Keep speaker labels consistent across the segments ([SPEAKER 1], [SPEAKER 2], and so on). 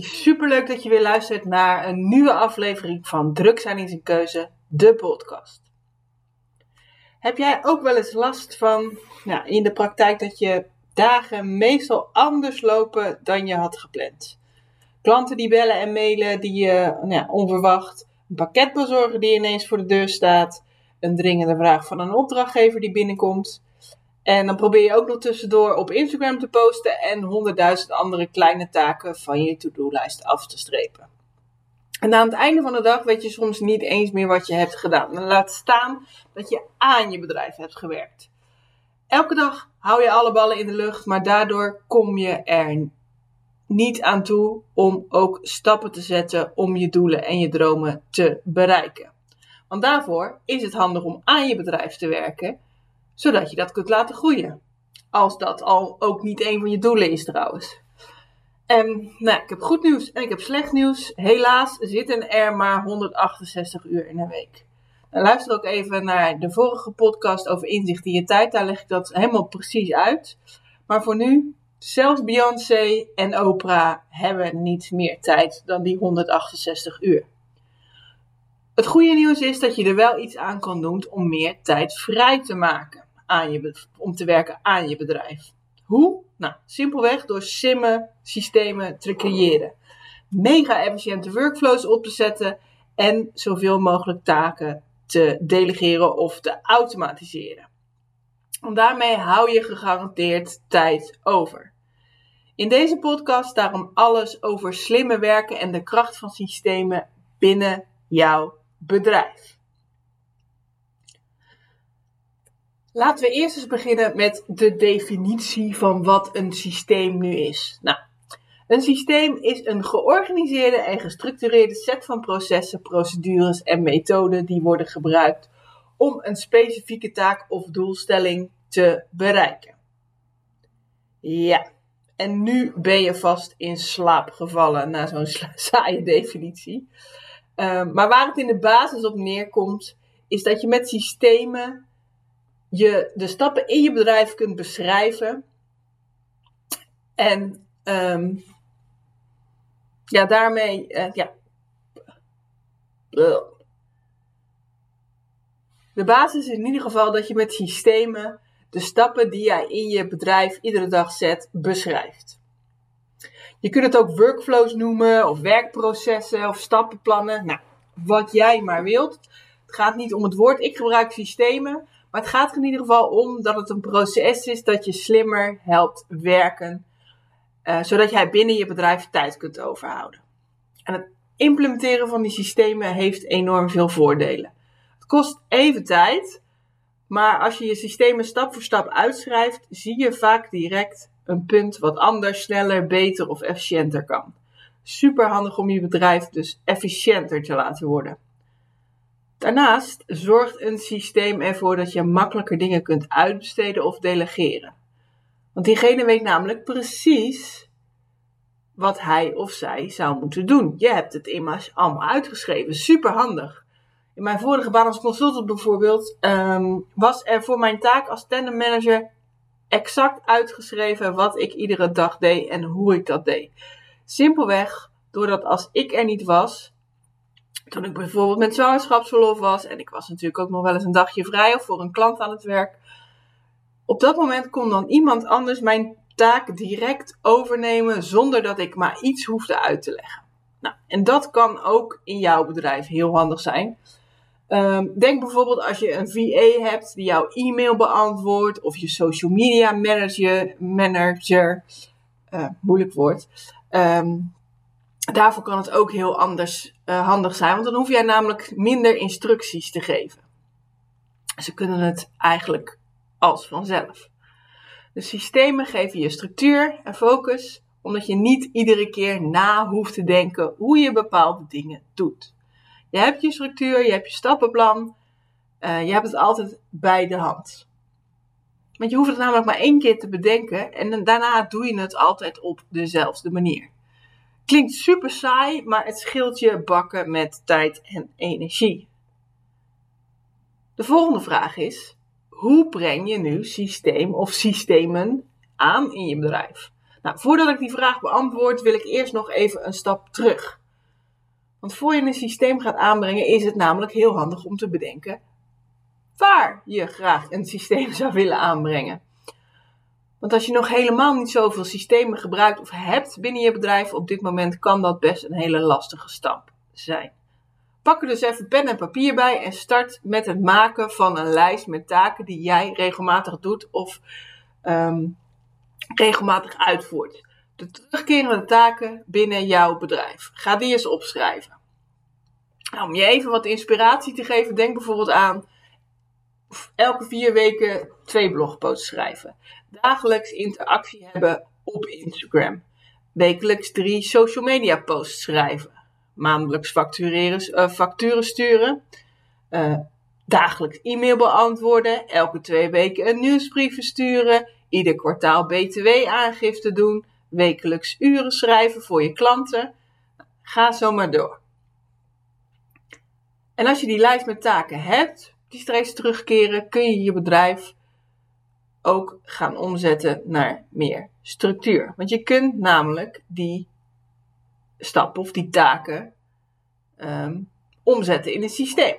[SPEAKER 1] Superleuk dat je weer luistert naar een nieuwe aflevering van Druk zijn in zijn keuze, de podcast. Heb jij ook wel eens last van nou, in de praktijk dat je dagen meestal anders lopen dan je had gepland? Klanten die bellen en mailen die je nou onverwacht, een pakketbezorger die ineens voor de deur staat, een dringende vraag van een opdrachtgever die binnenkomt. En dan probeer je ook nog tussendoor op Instagram te posten en honderdduizend andere kleine taken van je to-do-lijst af te strepen. En aan het einde van de dag weet je soms niet eens meer wat je hebt gedaan. Dan laat staan dat je aan je bedrijf hebt gewerkt. Elke dag hou je alle ballen in de lucht, maar daardoor kom je er niet aan toe om ook stappen te zetten om je doelen en je dromen te bereiken. Want daarvoor is het handig om aan je bedrijf te werken zodat je dat kunt laten groeien. Als dat al ook niet een van je doelen is trouwens. En nou, ik heb goed nieuws en ik heb slecht nieuws. Helaas zitten er maar 168 uur in een week. En luister ook even naar de vorige podcast over inzicht in je tijd. Daar leg ik dat helemaal precies uit. Maar voor nu, zelfs Beyoncé en Oprah hebben niet meer tijd dan die 168 uur. Het goede nieuws is dat je er wel iets aan kan doen om meer tijd vrij te maken aan je, om te werken aan je bedrijf. Hoe? Nou, simpelweg door simmen systemen te creëren. Mega efficiënte workflows op te zetten en zoveel mogelijk taken te delegeren of te automatiseren. Want daarmee hou je gegarandeerd tijd over. In deze podcast daarom alles over slimme werken en de kracht van systemen binnen jouw bedrijf. Laten we eerst eens beginnen met de definitie van wat een systeem nu is. Nou, een systeem is een georganiseerde en gestructureerde set van processen, procedures en methoden die worden gebruikt om een specifieke taak of doelstelling te bereiken. Ja, en nu ben je vast in slaap gevallen na zo'n saaie definitie. Ehm, maar waar het in de basis op neerkomt, is dat je met systemen je de stappen in je bedrijf kunt beschrijven. En um, ja, daarmee, uh, ja. De basis is in ieder geval dat je met systemen de stappen die jij in je bedrijf iedere dag zet, beschrijft. Je kunt het ook workflows noemen, of werkprocessen, of stappenplannen. Nou, wat jij maar wilt. Het gaat niet om het woord. Ik gebruik systemen, maar het gaat er in ieder geval om dat het een proces is dat je slimmer helpt werken, uh, zodat jij binnen je bedrijf tijd kunt overhouden. En het implementeren van die systemen heeft enorm veel voordelen. Het kost even tijd, maar als je je systemen stap voor stap uitschrijft, zie je vaak direct een punt wat anders, sneller, beter of efficiënter kan. Super handig om je bedrijf dus efficiënter te laten worden. Daarnaast zorgt een systeem ervoor dat je makkelijker dingen kunt uitbesteden of delegeren. Want diegene weet namelijk precies wat hij of zij zou moeten doen. Je hebt het immers allemaal uitgeschreven. Super handig. In mijn vorige baan als consultant bijvoorbeeld um, was er voor mijn taak als tandem manager exact uitgeschreven wat ik iedere dag deed en hoe ik dat deed. Simpelweg doordat als ik er niet was, toen ik bijvoorbeeld met zwangerschapsverlof was en ik was natuurlijk ook nog wel eens een dagje vrij of voor een klant aan het werk. Op dat moment kon dan iemand anders mijn taak direct overnemen zonder dat ik maar iets hoefde uit te leggen. Nou, en dat kan ook in jouw bedrijf heel handig zijn. Um, denk bijvoorbeeld als je een VA hebt die jouw e-mail beantwoordt of je social media manager, manager uh, moeilijk woord. Um, daarvoor kan het ook heel anders uh, handig zijn, want dan hoef jij namelijk minder instructies te geven. Ze kunnen het eigenlijk als vanzelf. De systemen geven je structuur en focus, omdat je niet iedere keer na hoeft te denken hoe je bepaalde dingen doet. Je hebt je structuur, je hebt je stappenplan, uh, je hebt het altijd bij de hand. Want je hoeft het namelijk maar één keer te bedenken en daarna doe je het altijd op dezelfde manier. Klinkt super saai, maar het scheelt je bakken met tijd en energie. De volgende vraag is: hoe breng je nu systeem of systemen aan in je bedrijf? Nou, voordat ik die vraag beantwoord, wil ik eerst nog even een stap terug. Want voor je een systeem gaat aanbrengen, is het namelijk heel handig om te bedenken waar je graag een systeem zou willen aanbrengen. Want als je nog helemaal niet zoveel systemen gebruikt of hebt binnen je bedrijf op dit moment, kan dat best een hele lastige stap zijn. Pak er dus even pen en papier bij en start met het maken van een lijst met taken die jij regelmatig doet of um, regelmatig uitvoert. De terugkerende taken binnen jouw bedrijf. Ga die eens opschrijven. Nou, om je even wat inspiratie te geven, denk bijvoorbeeld aan elke vier weken twee blogposts schrijven. Dagelijks interactie hebben op Instagram. Wekelijks drie social media posts schrijven. Maandelijks factureren, uh, facturen sturen. Uh, dagelijks e-mail beantwoorden. Elke twee weken een nieuwsbrief versturen. Ieder kwartaal BTW-aangifte doen. Wekelijks uren schrijven voor je klanten. Ga zo maar door. En als je die lijst met taken hebt, die steeds terugkeren, kun je je bedrijf ook gaan omzetten naar meer structuur. Want je kunt namelijk die stappen of die taken um, omzetten in een systeem.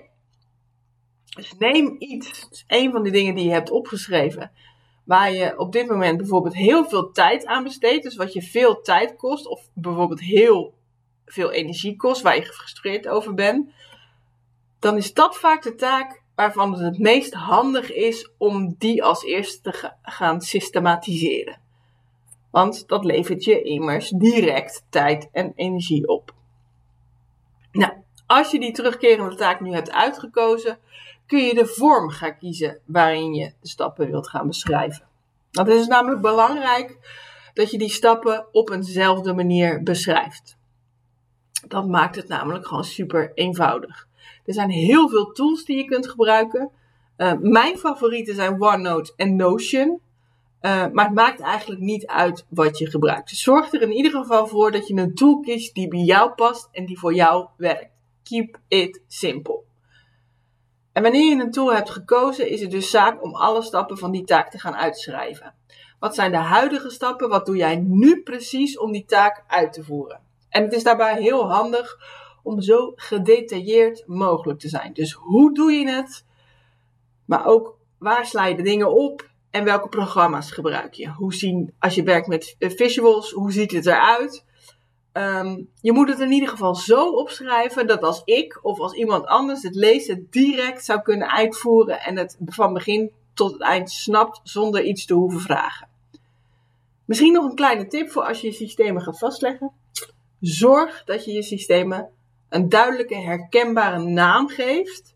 [SPEAKER 1] Dus neem iets, een van die dingen die je hebt opgeschreven, waar je op dit moment bijvoorbeeld heel veel tijd aan besteedt, dus wat je veel tijd kost, of bijvoorbeeld heel veel energie kost, waar je gefrustreerd over bent, dan is dat vaak de taak waarvan het het meest handig is om die als eerste te gaan systematiseren. Want dat levert je immers direct tijd en energie op. Nou, als je die terugkerende taak nu hebt uitgekozen, kun je de vorm gaan kiezen waarin je de stappen wilt gaan beschrijven. Want het is namelijk belangrijk dat je die stappen op eenzelfde manier beschrijft. Dat maakt het namelijk gewoon super eenvoudig. Er zijn heel veel tools die je kunt gebruiken. Uh, mijn favorieten zijn OneNote en Notion. Uh, maar het maakt eigenlijk niet uit wat je gebruikt. Dus zorg er in ieder geval voor dat je een tool kiest die bij jou past en die voor jou werkt. Keep it simple. En wanneer je een tool hebt gekozen, is het dus zaak om alle stappen van die taak te gaan uitschrijven. Wat zijn de huidige stappen? Wat doe jij nu precies om die taak uit te voeren? En het is daarbij heel handig om zo gedetailleerd mogelijk te zijn. Dus hoe doe je het? Maar ook waar sla je de dingen op en welke programma's gebruik je? Hoe zien, als je werkt met eh, visuals, hoe ziet het eruit? Um, je moet het in ieder geval zo opschrijven dat als ik of als iemand anders het lezen direct zou kunnen uitvoeren en het van begin tot het eind snapt zonder iets te hoeven vragen. Misschien nog een kleine tip voor als je je systemen gaat vastleggen. Zorg dat je je systemen een duidelijke herkenbare naam geeft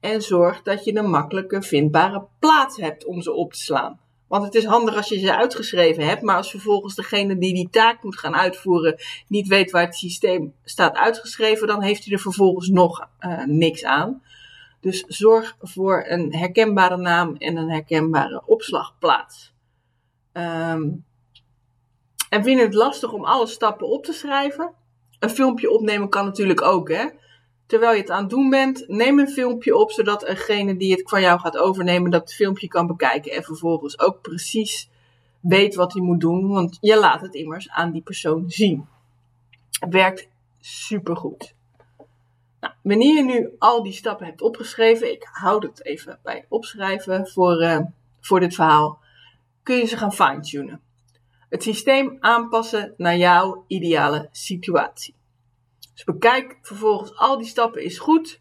[SPEAKER 1] en zorg dat je een makkelijke vindbare plaats hebt om ze op te slaan. Want het is handig als je ze uitgeschreven hebt, maar als vervolgens degene die die taak moet gaan uitvoeren niet weet waar het systeem staat uitgeschreven, dan heeft hij er vervolgens nog uh, niks aan. Dus zorg voor een herkenbare naam en een herkenbare opslagplaats. Um, en vind het lastig om alle stappen op te schrijven? Een filmpje opnemen kan natuurlijk ook, hè? Terwijl je het aan het doen bent, neem een filmpje op, zodat degene die het van jou gaat overnemen, dat filmpje kan bekijken en vervolgens ook precies weet wat hij moet doen, want je laat het immers aan die persoon zien. Het werkt supergoed. Nou, wanneer je nu al die stappen hebt opgeschreven, ik houd het even bij opschrijven voor, uh, voor dit verhaal, kun je ze gaan fine-tunen. Het systeem aanpassen naar jouw ideale situatie. Dus bekijk vervolgens al die stappen is goed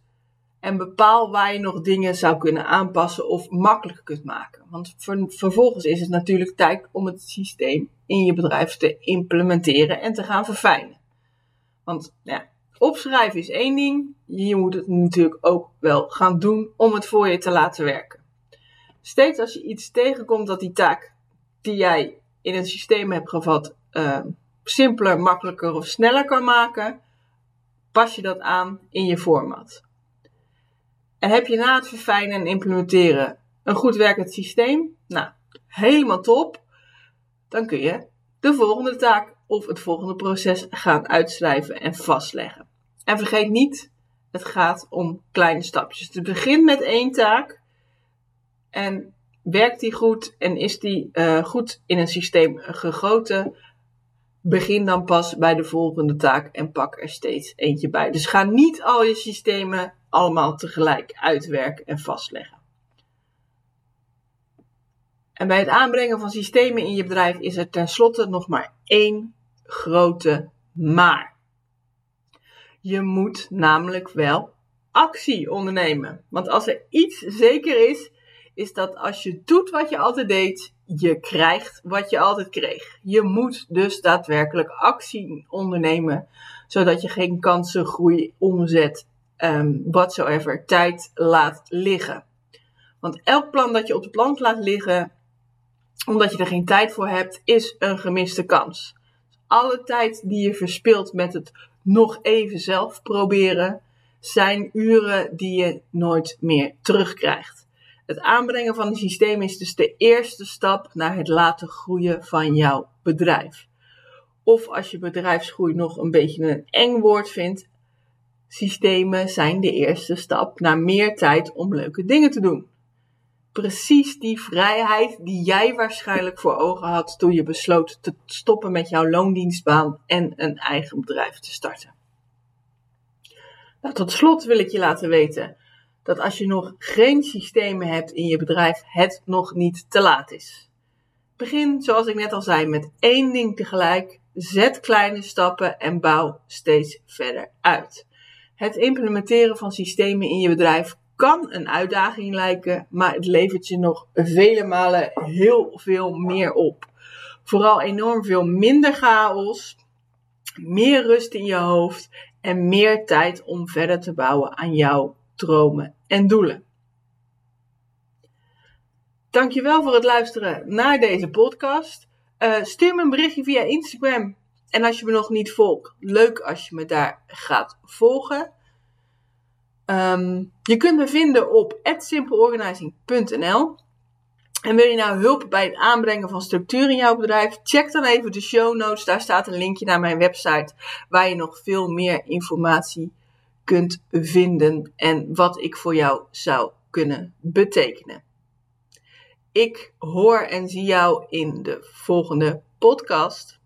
[SPEAKER 1] en bepaal waar je nog dingen zou kunnen aanpassen of makkelijker kunt maken. Want vervolgens is het natuurlijk tijd om het systeem in je bedrijf te implementeren en te gaan verfijnen. Want ja, opschrijven is één ding, je moet het natuurlijk ook wel gaan doen om het voor je te laten werken. Steeds als je iets tegenkomt dat die taak die jij in het systeem hebt gevat uh, simpeler, makkelijker of sneller kan maken, pas je dat aan in je format. En heb je na het verfijnen en implementeren een goed werkend systeem, nou, helemaal top, dan kun je de volgende taak of het volgende proces gaan uitschrijven en vastleggen. En vergeet niet, het gaat om kleine stapjes. Het begint met één taak en werkt die goed en is die uh, goed in een systeem gegoten? Begin dan pas bij de volgende taak en pak er steeds eentje bij. Dus ga niet al je systemen allemaal tegelijk uitwerken en vastleggen. En bij het aanbrengen van systemen in je bedrijf is er tenslotte nog maar één grote maar. Je moet namelijk wel actie ondernemen. Want als er iets zeker is, is dat als je doet wat je altijd deed, je krijgt wat je altijd kreeg. Je moet dus daadwerkelijk actie ondernemen, zodat je geen kansen, groei, omzet, um, whatsoever, tijd laat liggen. Want elk plan dat je op de plank laat liggen, omdat je er geen tijd voor hebt, is een gemiste kans. Alle tijd die je verspilt met het nog even zelf proberen, zijn uren die je nooit meer terugkrijgt. Het aanbrengen van een systeem is dus de eerste stap naar het laten groeien van jouw bedrijf. Of als je bedrijfsgroei nog een beetje een eng woord vindt, systemen zijn de eerste stap naar meer tijd om leuke dingen te doen precies die vrijheid die jij waarschijnlijk voor ogen had toen je besloot te stoppen met jouw loondienstbaan en een eigen bedrijf te starten. Nou, tot slot wil ik je laten weten dat als je nog geen systemen hebt in je bedrijf, het nog niet te laat is. Begin, zoals ik net al zei, met één ding tegelijk. Zet kleine stappen en bouw steeds verder uit. Het implementeren van systemen in je bedrijf kan een uitdaging lijken, maar het levert je nog vele malen heel veel meer op. Vooral enorm veel minder chaos, meer rust in je hoofd en meer tijd om verder te bouwen aan jouw dromen en doelen. Dankjewel voor het luisteren naar deze podcast. Uh, stuur me een berichtje via Instagram. En als je me nog niet volgt, leuk als je me daar gaat volgen. Ehm, je kunt me vinden op simpleorganizing.nl. En wil je nou hulp bij het aanbrengen van structuur in jouw bedrijf? Check dan even de show notes. Daar staat een linkje naar mijn website waar je nog veel meer informatie kunt vinden en wat ik voor jou zou kunnen betekenen. Ik hoor en zie jou in de volgende podcast.